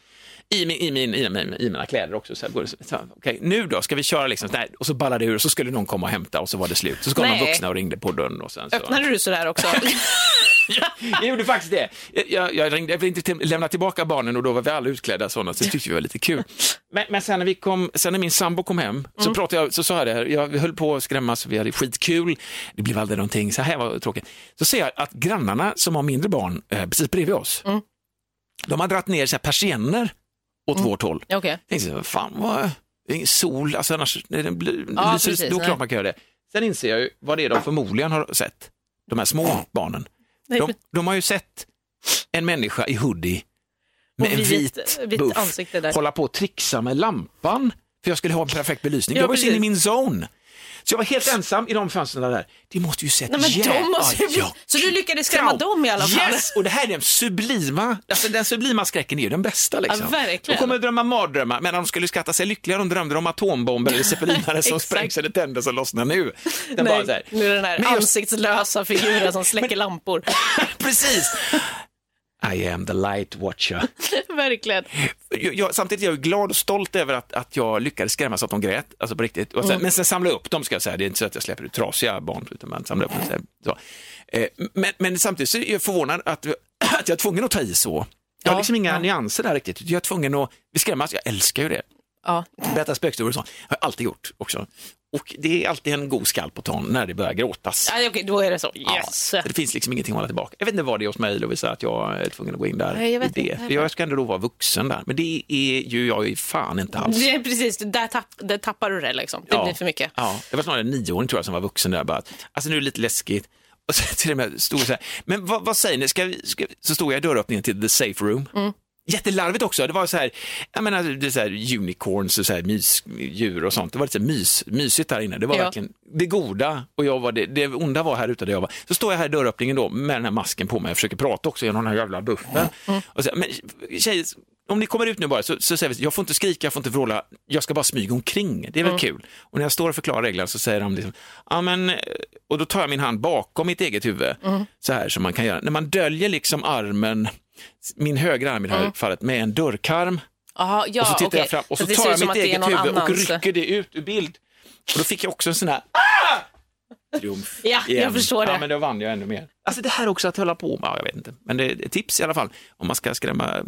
I, min, i, min, i, min, I mina kläder också. Så här, går det, så, så, här, okej, nu då, ska vi köra liksom? Nej, och så ballade det ur och så skulle någon komma och hämta och så var det slut. Så kom de vuxna och ringde på dörren. Och sen så. Öppnade du sådär också? Jag gjorde faktiskt det. Jag, jag, ringde, jag ville inte till, lämna tillbaka barnen och då var vi alla utklädda sådana, så det tyckte vi var lite kul. Men, men sen, när vi kom, sen när min sambo kom hem så, pratade jag, så sa jag det här, jag, vi höll på att skrämmas, vi hade skitkul, det blev aldrig någonting, så här var tråkigt. Så ser jag att grannarna som har mindre barn eh, precis bredvid oss, de har dragit ner så här persienner åt vårt håll. Okej. Jag tänkte, fan vad, Det är ingen sol, alltså annars när den blir, Ja, lyser, precis, då nej. klart man kan göra det. Sen inser jag ju vad det är de förmodligen har sett, de här små barnen. De, de har ju sett en människa i hoodie med en vit- vit, buff hålla på och trixa med lampan för jag skulle ha en perfekt belysning. Ja, jag var ju så inne i precis. min zone. Så jag var helt ensam i de fönstren där. Det måste ju sett Nej, men jävla- måste ju bli... Så du lyckades skrämma dem i alla fall? Yes! Och det här är den sublima, alltså den sublima skräcken är ju den bästa. Liksom. Ja, verkligen. De kommer att drömma mardrömmar, men de skulle skatta sig lyckliga. De drömde om atombomber eller zeppelinare som sprängs eller tänder som lossnar nu. Den bara Nej, så här. nu är den här Men ansiktslösa figuren som släcker lampor. Precis! I am the light watcher. Verkligen. Jag, jag, samtidigt är jag glad och stolt över att, att jag lyckades skrämma så att de grät, alltså på riktigt. Sen, Men sen samla upp dem ska jag säga, det är inte så att jag släpper ut trasiga barn, utan man samlar upp dem. Så. Eh, men, men samtidigt så är jag förvånad att, att jag är tvungen att ta i så. Jag har Ja, liksom inga ja. nyanser där riktigt, jag är tvungen att skrämmas, jag älskar ju det. Ja. Berätta spökhistorier och sånt, har jag alltid gjort också. Och det är alltid en god skall på tån när det börjar gråtas. Ja, okej, då är det så. Yes. Ja, det finns liksom ingenting att hålla tillbaka. Jag vet inte vad det är hos mig Lovisa, att jag är tvungen att gå in där. Nej, jag vet inte. Jag ska ändå då vara vuxen där, men det är ju jag ju fan inte alls. Det är precis, där, tapp, där tappar du det liksom. Det blir för mycket. Ja, det var snarare en nioåring tror jag som var vuxen där. Bara, alltså nu är det lite läskigt. Och så till och med stod så här, men vad, vad säger ni, ska vi, ska, vi-" så stod jag i dörröppningen till the safe room. Mm. Jättelarvigt också, det var så här, jag menar det är så här unicorns och så här mysdjur och sånt. Det var lite mys, mysigt där inne. Det var Ja. verkligen det goda och jag var det, det onda var här ute där jag var. Så står jag här i dörröppningen då med den här masken på mig och försöker prata också genom den här jävla buffen. Mm. Och så, men tjejer, om ni kommer ut nu bara så, så säger vi, jag får inte skrika, jag får inte vråla, jag ska bara smyga omkring. Det är väl Mm. kul. Och när jag står och förklarar reglerna så säger de liksom, ja men, och då tar jag min hand bakom mitt eget huvud, Mm. så här som man kan göra. När man döljer liksom armen, min högra arm i det här fallet, med en dörrkarm. Aha, ja, och så tittar okej. jag fram och så, det tar jag mitt eget huvud och rycker det ut ur bild. Och då fick jag också en sån här, ah! Triumf. Ja, jag igen. förstår det. Ja, men då vann jag ännu mer. Alltså det här också att hålla på med, ja, jag vet inte. Men det är tips i alla fall, om man ska skrämma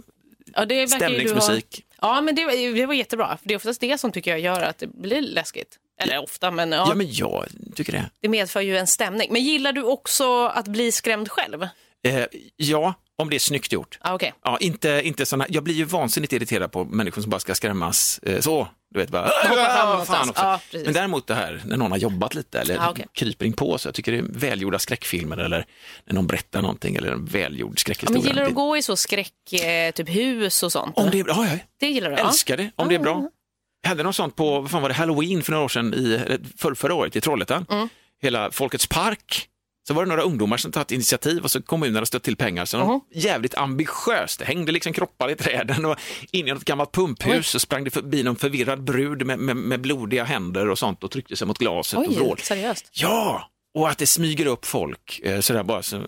Ja, det stämningsmusik. Ja, men det, var- det var jättebra. För det är oftast det som tycker jag gör att det blir läskigt. Eller ofta, men, ja, Ja, men jag tycker det. det medför ju en stämning. Men gillar du också att bli skrämd själv? Eh, ja, om det är snyggt gjort. Ah, Okej. Ja, inte, inte såna, jag blir ju vansinnigt irriterad på människor som bara ska skrämmas eh, så. Du vet, bara, "Ah, någonstans." fan också. Ja, precis. Men däremot det här när någon har jobbat lite eller Ja, okej. kryper in på så. Jag tycker det är välgjorda skräckfilmer eller när någon berättar någonting eller en välgjord Ja, skräckhistoria. men gillar du att gå i så skräck, eh, typ hus och sånt? Om det är bra, ja, Det gillar du? älskar det. Om det är bra. Jag hade något sånt på, vad fan var det, Halloween för några år sedan, i, för, förra året i Trollhättan. Mm. Hela Folkets park. Så var det några ungdomar som tagit initiativ och så kommunen hade stött till pengar. Så de, Mhm. jävligt ambitiöst, det hängde liksom kroppar i träden och in i något gammalt pumphus så sprang det förbi någon förvirrad brud med, med, med blodiga händer och sånt och tryckte sig mot glaset och Oj, vrål. seriöst? Ja, och att det smyger upp folk eh, sådär bara så,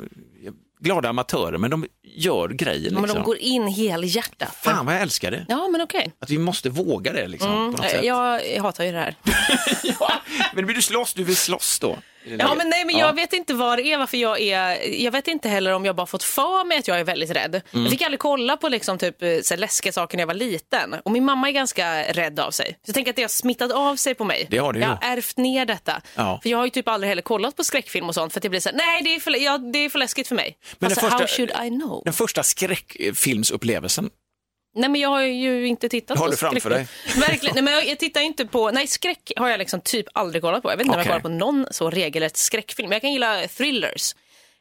glada amatörer, men de gör grejen Men liksom. de går in helhjärtat. Fan vad jag älskar det. Ja, men okej. Att vi måste våga det liksom, på något sätt. Jag, jag hatar ju det här. Ja, men vill du slåss? Du vill slåss då? Det Ja, men nej, men jag vet inte vad det är, varför jag är... Jag vet inte heller om jag bara fått för mig att jag är väldigt rädd. Mm. Jag fick aldrig kolla på liksom, typ, eh, så här, läskiga saker när jag var liten. Och min mamma är ganska rädd av sig. Så jag tänker att det har smittat av sig på mig. Det har det ju. Jag har ärvt ner detta. Ja. För jag har ju typ aldrig heller kollat på skräckfilm och sånt för att jag blir så här, nej det är för, ja, det är för läskigt för mig. Men alltså, den första- how should I know? Den första skräckfilmsupplevelsen, Nej men jag har ju inte tittat Har på du framför skräckfilm. Verkligen, nej men jag, jag tittar inte på, nej skräck har jag liksom typ aldrig kollat på. Jag vet inte om Okej. jag kollar på någon så regelrätt skräckfilm. Jag kan gilla thrillers.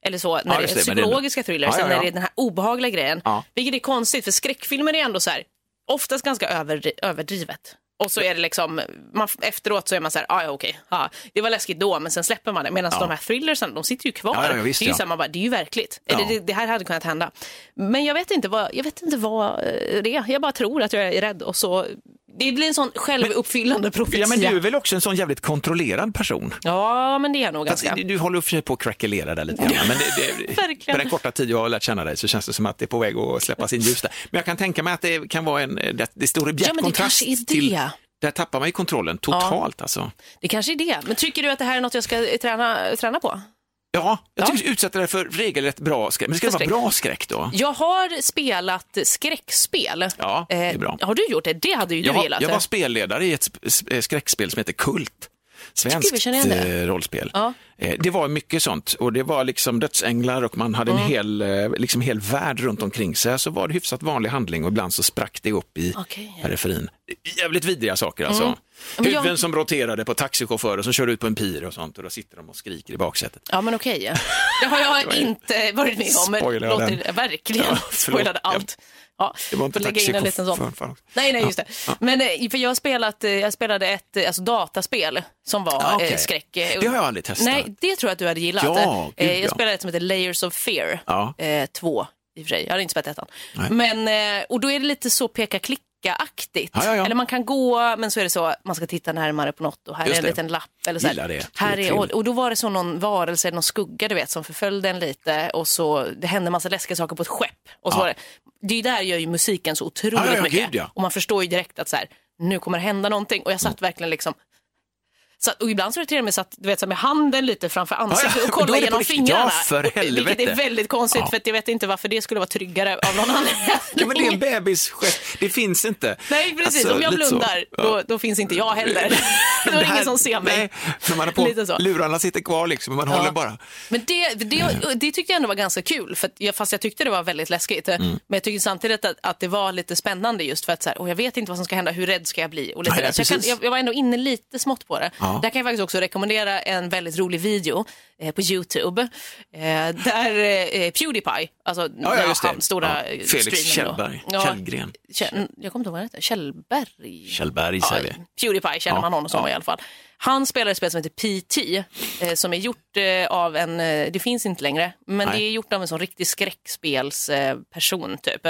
Eller så, när Ja, det är det, men det psykologiska thrillers, Ja, ja, när det är den här obehagliga grejen. Ja. Vilket är konstigt, för skräckfilmer är ändå så här, oftast ganska överdri- överdrivet. Och så är det liksom, man, efteråt så är man så här, ah, ja okej, ja, det var läskigt då, men sen släpper man det. Medan de här thrillersen, de sitter ju kvar. Ja, ja, visst, det är ju ja. så här, man bara, det är ju verkligt. Ja. Eller, det, det här hade kunnat hända. Men jag vet inte vad, jag vet inte vad eh, det är. Jag bara tror att jag är rädd och så, det blir en sån självuppfyllande profetia. ja men du är väl också en sån jävligt kontrollerad person? Ja, men det är jag nog Fast ganska. du, du håller för sig på att krackelera där lite grann, men det, det, Verkligen. på den korta tid jag har lärt känna dig så känns det som att det är på väg att släppas in ljus där. Men jag kan tänka mig att det kan vara en, det, det står i bjärt Ja, men det kontrast kanske är det. till, där tappar man ju kontrollen totalt alltså. Det kanske är det. Men tycker du att det här är något jag ska eh, träna, träna på? Ja, jag Ja. tycker du utsätter dig för regelrätt bra skräck, men det ska För vara bra skräck då. Jag har spelat skräckspel. Ja, det är bra. Eh, har du gjort det? Det hade ju Jag du gillat. jag var spelledare i ett sp- skräckspel som heter Kult. Svenskt eh, rollspel. Ja. Eh, Det var mycket sånt och det var liksom dödsänglar och man hade Mm. en hel, eh, liksom hel värld runt omkring sig. Så var det hyfsat vanlig handling och ibland så sprack det upp i Okej, ja. Mm. periferin. Jävligt vidriga saker alltså. Men jag- Huvuden som roterade på taxichaufförer som körde ut på en pir och sånt och då sitter de och skriker i baksätet. Ja men okej. Det har jag inte varit med om. men Spoilar låter, den. Verkligen. Ja. Spoilade allt. Ja, Det var inte lägga in en liten sån. Nej, nej, just det. Men eh, för jag, spelat, eh, jag spelade ett eh, alltså, dataspel som var okej. eh, skräck. Det har jag aldrig testat. Nej, det tror jag att du hade gillat. Ja, gud, jag ja. spelade ett som heter Layers of Fear, Ja. eh, två i och för sig. Jag hade inte spelat ettan. Men, och då är det lite så peka-klicka-aktigt. Ja, ja, ja. Eller man kan gå, men så är det så, man ska titta närmare på något och här Just är en liten lapp. Eller så här. Det. Här är och, och då var det så någon varelse, någon skugga du vet, som förföljde en lite och så det hände massa läskiga saker på ett skepp. Och så var det, det är där gör ju musiken så otroligt mycket. Och man förstår ju direkt att så här, nu kommer det hända någonting. Och jag satt verkligen liksom så, och ibland så är det till och med så att du vet, så med handen lite framför ansiktet Ja, och kolla då är det på genom fingrarna. Ja, för Och- Vilket helvete. är väldigt konstigt Ja. för att jag vet inte varför det skulle vara tryggare av någon anledning. Ja, men det är en bebisgest, det finns inte. Nej, precis. Alltså, Om jag blundar, Ja. då, då finns inte jag heller. då är Det ingen som ser mig. Nej, för man har på, Lite så. lurarna sitter kvar liksom, man håller bara. Men det, det, det tyckte jag ändå var ganska kul, för att jag, fast jag tyckte det var väldigt läskigt. Mm. Men jag tyckte samtidigt att, att det var lite spännande just för att så här, och jag vet inte vad som ska hända, hur rädd ska jag bli? Och lite Nej, så jag, kan, jag, jag var ändå inne lite smått på det. Ja. Där kan jag faktiskt också rekommendera en väldigt rolig video eh, på YouTube. Eh, där eh, Pewdiepie, alltså Ja, ja, han stora Ja. Felix streamern då. Kjellberg. Ja, Källgren. Kjell, jag kommer inte ihåg vad han heter, Kjellberg? Kjellberg säger vi. Pewdiepie känner Ja, man honom som ja. i alla fall. Han spelar ett spel som heter PT, eh, som är gjort eh, av en, eh, det finns inte längre, men Nej. det är gjort av en sån riktig skräckspelsperson person, typ.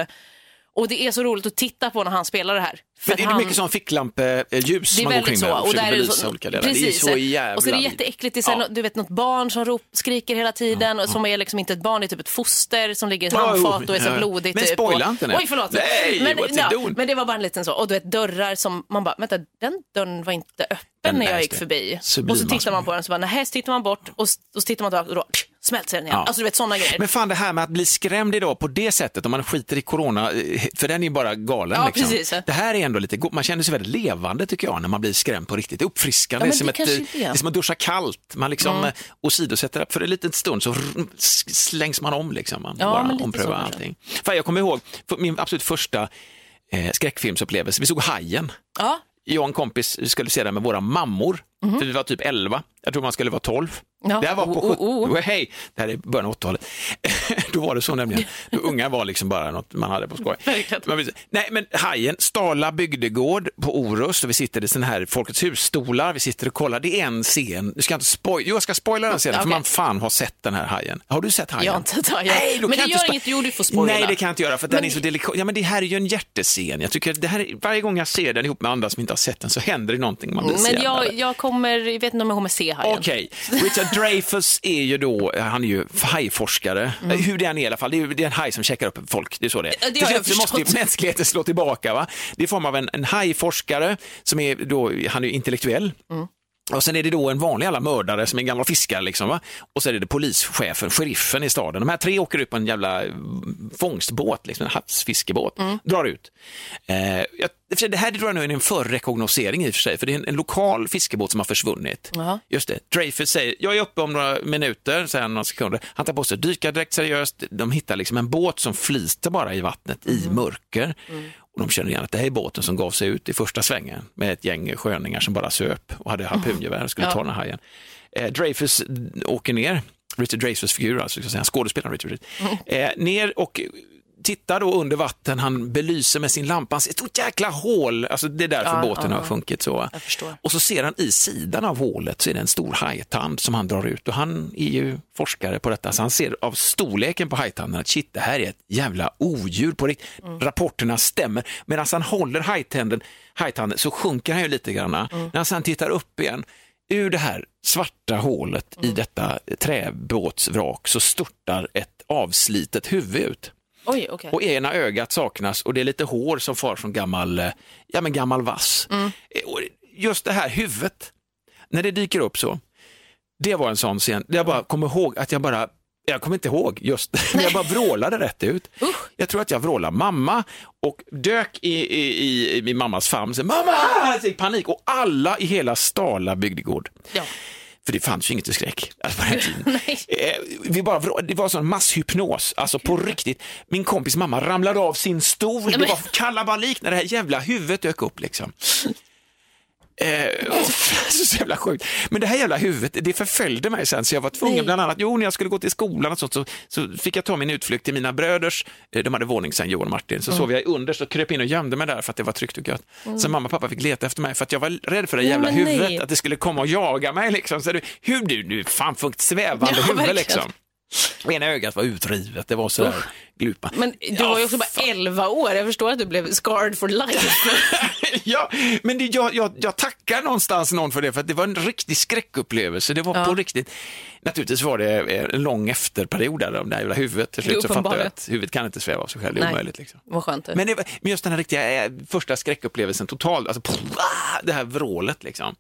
Och det är så roligt att titta på när han spelar det här. Men det är han- mycket sån ficklampeljus är man går kring med och Och försöker belysa så, olika delar. Det är så jävla och så är det jätteäckligt. Det är så här, Ja. Du vet något barn som rop, skriker hela tiden och som är liksom inte ett barn, det är typ ett foster som ligger i ett Ja, handfat och är så ja. blodigt. Men typ. spoila inte nu. Oj, förlåt. Nej, men, ja, men det var bara en liten så. Och du vet dörrar som man bara, vänta, den dörren var inte öppen Den när jag gick det. förbi. Sublima och så tittar man på den så bara, nej, så tittar man bort och, och så tittar man tillbaka och då smälter den igen. Ja. Alltså du vet sådana grejer. Men fan det här med att bli skrämd idag på det sättet, om man skiter i corona, eh, för den är ju bara galen. Ja, liksom. precis. Det här är ändå lite, man känner sig väldigt levande tycker jag när man blir skrämd på riktigt. Det är uppfriskande, Ja, det, är som ett, eh, det. är som att duscha kallt. Man liksom Mm. mm. åsidosätter, för en liten stund så slängs man om, liksom. man Ja, bara omprövar allting. Fan, jag kommer ihåg min absolut första eh, skräckfilmsupplevelse, vi såg Hajen. Ja, Jag och en kompis skulle se den med våra mammor, för vi var typ 11. Jag tror man skulle vara 12. Ja. Det här var på Oh, oh, oh. hej, det här är början av 80-talet. Då var det så nämligen. Då unga var liksom bara något man hade på skoj. Men, nej, men Hajen, Stala bygdegård på Orust och vi sitter i sån här Folkets hus-stolar, vi sitter och kollar. Det är en scen, du ska inte spoila, jo jag ska spoila den scenen, för Okej. man fan har sett den här Hajen. Har du sett Hajen? jag har inte tagit. Nej, då men det gör inget, jo du får spoila. Nej, det kan jag inte göra för att den Men- är så delikat. Ja, men det här är ju en hjärtescen. Jag tycker det här, är- varje gång jag ser den ihop med andra som inte har sett den så händer det någonting. Man blir Men jag, jag kommer, jag vet inte om jag kommer se Hajen. Okej, Richard Dreyfuss är ju då, han är ju hajforskare. Hur det än är i alla fall, det är, det är en haj som checkar upp folk, det är så det är. Det slut så måste ju mänskligheten slå tillbaka. Va? Det är i form av en, en hajforskare som är då, han är intellektuell. Och sen är det då en vanlig alla mördare som är en gammal fiskare. Liksom, va? Och så är det, polischefen, sheriffen i staden. De här tre åker ut på en jävla mm, fångstbåt, liksom, en havsfiskebåt, drar ut. Eh, jag, det här tror jag nog är en förrekognosering i och för sig, för det är en, en lokal fiskebåt som har försvunnit. Jaha. Just det. Dreyfus säger, jag är uppe om några minuter, säger han några sekunder. Han tar på sig dykardräkt seriöst. De hittar liksom en båt som flyter bara i vattnet i mörker. Och de känner igen att det här är båten som gav sig ut i första svängen med ett gäng sköningar som bara söp och hade harpungevär och skulle Ja. ta den här hajen. Eh, Dreyfus åker ner, Richard Dreyfus figur, alltså ska jag säga, skådespelaren Richard Dreyfuss, eh, ner och tittar då under vatten, han belyser med sin lampa, han ser ett stort jäkla hål, alltså det är därför Ja, båten ja, har sjunkit så. Och så ser han i sidan av hålet så är det en stor hajtand som han drar ut och han är ju forskare på detta så han ser av storleken på hajtanden att shit det här är ett jävla odjur på riktigt. Rapporterna stämmer. Medan han håller hajtanden, hajtanden så sjunker han ju lite grann. När han sen tittar upp igen ur det här svarta hålet i detta träbåtsvrak så störtar ett avslitet huvud ut. Oj, okej. Och ena ögat saknas och det är lite hår som far från gammal, eh, ja, men gammal vass. Eh, Och just det här huvudet, när det dyker upp så, det var en sån scen. Jag bara kommer ihåg att jag bara, jag kommer inte ihåg just, men jag bara vrålade rätt ut. Usch. Jag tror att jag vrålade mamma och dök i, i, i, i min mammas famn. Så, mamma! I panik och alla i hela Stala bygdegård Ja. För det fanns ju inget i skräck alltså på den tiden. Eh, vi bara, det var sån masshypnos, alltså på riktigt. Min kompis mamma ramlade av sin stol, det var kalabalik när det här jävla huvudet dök upp liksom. Eh, och- så jävla sjukt. Men det här jävla huvudet, det förföljde mig sen så jag var tvungen Nej. bland annat, jo när jag skulle gå till skolan och sånt så, så fick jag ta min utflykt till mina bröders, eh, de hade våningssäng Johan och Martin, så Mm. sov jag under så kröp in och gömde mig där för att det var tryggt och gött. Så mamma och pappa fick leta efter mig för att jag var rädd för det jävla nej. huvudet, att det skulle komma och jaga mig liksom. Så du, hur du, du fan ett svävande Ja, huvud verkligen. liksom. Ena ögat var utrivet, det var sådär glupa. Men du var ju också bara 11 år, jag förstår att du blev scarred for life. ja, men det, jag, jag, jag tackar någonstans någon för det, för att det var en riktig skräckupplevelse. Det var Ja. på riktigt. Naturligtvis var det eh, en lång efterperiod där, om det här jävla huvudet. Till slut så fattade jag att huvudet kan inte sväva av sig själv, det är Nej. omöjligt. Liksom. Vad skönt. Men, var- men just den här riktiga eh, första skräckupplevelsen totalt, alltså, pff, ah, det här vrålet liksom.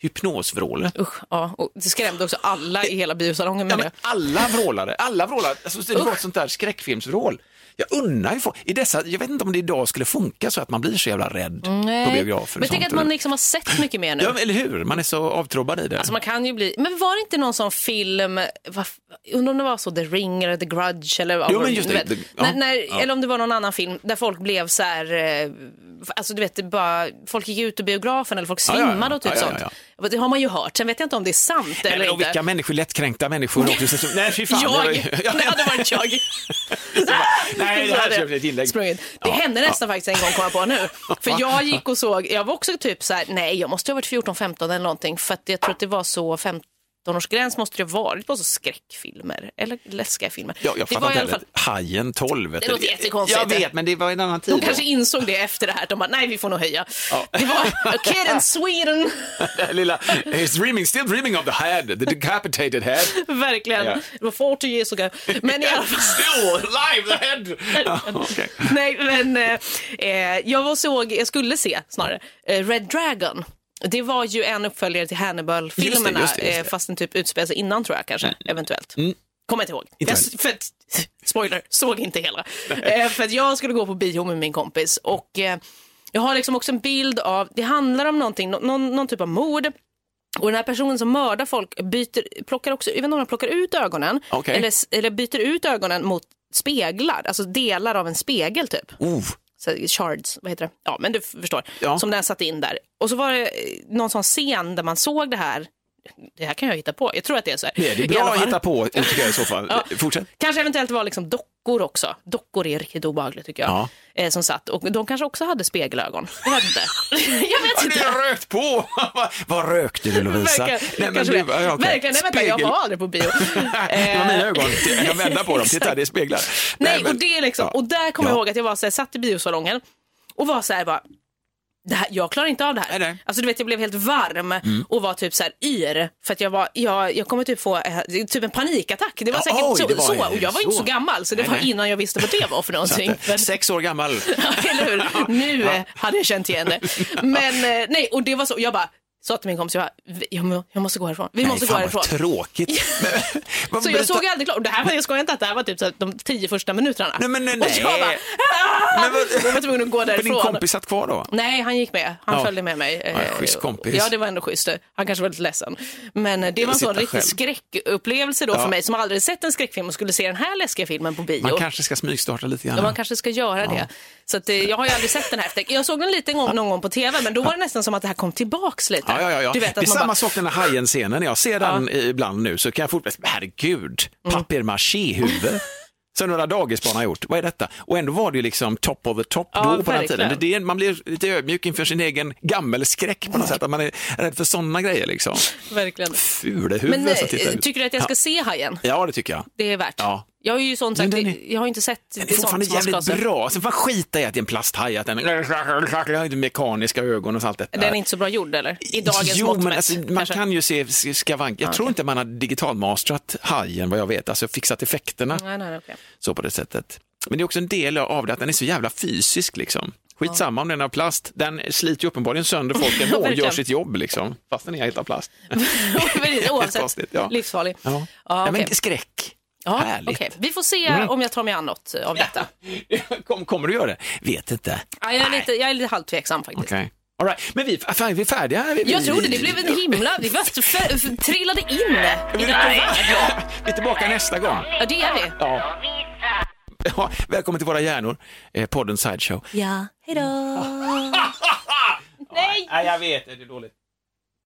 Hypnosvrålet. Usch, ja. Och det skrämde också alla i hela biosalongen Ja, med det. alla vrålade, alla vrålade. Alltså, det var ett sånt där skräckfilmsvrål. Jag unnar ju folk, i dessa, jag vet inte om det idag skulle funka så att man blir så jävla rädd på biografer. Men tänk att man liksom har sett mycket mer nu. Ja, eller hur? Man är så avtrubbad i det. Alltså man kan ju bli, men var det inte någon sån film, undrar om det var så The Ring eller The Grudge eller Jo, men just det, det- ja, när, när, ja. Eller om det var någon annan film där folk blev så här, eh, alltså du vet, bara, folk gick ut ur biografen eller folk Ja, ja, svimmade och typ sånt. Det har man ju hört, sen vet jag inte om det är sant Nej, eller men och inte. vilka människor, lättkränkta människor också. Så- Nej, fy fan. jag, det var ju- det hade varit jag. Köpte ett inlägg. sprungit. Det Ja, hände nästan faktiskt en gång kom jag på nu. För jag gick och såg, jag var också typ så här, nej jag måste ha varit 14-15 eller någonting för att jag tror att det var så 15-årsgräns måste det ha varit på så skräckfilmer eller läskiga filmer. Ja, jag det fattar var inte heller. fall, Hajen 12. vet Det låter jättekonstigt. Jag vet, men det var en annan tid. de kanske insåg det efter det här, de bara, nej vi får nog höja. Ja. Det var A Kid in Sweden, lilla, he's dreaming, still dreaming of the head, the decapitated head. verkligen. Ja. Det var 40 years ago. Men i alla fall. Still alive, the head. Ja, okej. Nej, men eh, eh, jag var såg, jag skulle se snarare, eh, Red Dragon. Det var ju en uppföljare till Hannibal-filmerna, Just det, just det, just det. eh, fast den typ utspelar sig innan tror jag kanske, eventuellt. Kommer inte ihåg. Inte jag, för att, spoiler, såg inte hela. Eh, för att jag skulle gå på bio med min kompis och eh, jag har liksom också en bild av, det handlar om någonting, nå- någon, någon typ av mord. Och den här personen som mördar folk byter, plockar också, jag vet inte om de plockar ut ögonen Okej. eller, eller byter ut ögonen mot speglar, alltså delar av en spegel typ Oh, så shards, vad heter det? Ja, men du förstår. Ja. Som den satt in där. Och så var det någon sån scen där man såg det här. Det här kan jag hitta på. Jag tror att det är så här. det är det I bra att hitta på, tycker jag i så fall. Ja. Fortsätt. Kanske eventuellt var liksom dockor också. Dockor är riktigt obehagligt tycker jag. Ja. Eh, som satt. Och de kanske också hade spegelögon. Jag vet inte. jag vet inte. ni rökt på? Vad rökte du Lovisa? Ja, nej, vänta, jag var aldrig på bio. Det var mina ögon, jag kan vända på dem, titta det är speglar. Nej, men- och det är liksom, ja. och där kommer Ja. jag ihåg att jag var så här, satt i biosalongen och var så här bara, det här, jag klarar inte av det här. Nej. Alltså du vet, jag blev helt varm och var typ så här yr för att jag var, jag, jag kommer typ få eh, typ en panikattack. Det var Ja, säkert oj, så, det var- så, och jag var inte så. så gammal så det Nej, var nej. innan jag visste vad det var för Så någonting. att, Men, Sex år gammal. eller hur? Nu eh, hade jag känt igen det. Men eh, nej, och det var så, jag bara sa till min kompis, jag, bara, "Vi- jag, jag måste gå härifrån. Vi måste Nej, gå fan härifrån. vad tråkigt. Men, Så jag såg aldrig klart. Det här var, jag skojar inte att det här var typ så här, de tio första minuterna. Nej, men nej, Och jag bara. "Ah!" Men vad- jag var tvungen att gå Men din därifrån. kompis satt kvar då? Nej, han gick med. Han Ja. följde med mig. Ja, Eh, schysst kompis. Ja, det var ändå schysst. Han kanske var lite ledsen. Men eh, det var en sån riktig själv. skräckupplevelse då Ja. för mig som aldrig sett en skräckfilm och skulle se den här läskiga filmen på bio. Man kanske ska smygstarta lite Ja, grann. man kanske ska göra det. Så att, eh, jag har ju aldrig sett den här efter. Jag såg den lite gång, någon gång på tv, men då var det nästan som att det här kom tillbaks lite. Ja, ja, ja, ja. Du vet, det är att man samma bara, sak den här Hajen-scenen. När jag ser den ibland nu så kan jag fortfarande, herregud, Mm. papier-maché-huvud. Som några dagisbarn har gjort. Vad är detta? Och ändå var det ju liksom top of the top Ja, då på den tiden. Det är, man blir lite ödmjuk inför sin egen gammelskräck på något sätt. Att man är rädd för sådana grejer liksom. verkligen. Fula huvud Men som eh, tittar ut. tycker du att jag ska se Hajen? Ja, det tycker jag. Det är värt. Ja. Jag har ju sånt sagt, den jag har inte sett Det är det sånt fortfarande jävligt se. bra. Sen får man skita i att det är en plasthaj, att den har mekaniska ögon och allt detta. Den är inte så bra gjord eller? I dagens jo, mått men alltså, man kanske. kan ju se sk- skavank. Jag tror inte man har digitalmastrat hajen vad jag vet, alltså fixat effekterna Nej, nej, okej. så på det sättet. Men det är också en del av det att den är så jävla fysisk liksom. Skitsamma om den är av plast, den sliter ju uppenbarligen sönder folk ändå och gör sitt jobb liksom. Fast den är helt av plast. Oavsett, ja. livsfarlig. Ja. Ja, Ja, okej. men skräck. Ja, Härligt. okej. Vi får se Mm. om jag tar mig an något av detta. Kom, kommer du göra det? Vet inte. Ja, jag, är lite, jag är lite halvtveksam faktiskt. Okej. All right. Men vi, fan, är vi färdiga? Vi, Jag tror det, det blev en himla... Vi bara f- f- trillade in i världen. Vi är tillbaka nästa gång. Ja, det är vi. Ja. Ja, välkommen till Våra hjärnor, eh, podden Sideshow. Ja, hej då. Nej, jag vet, det är dåligt.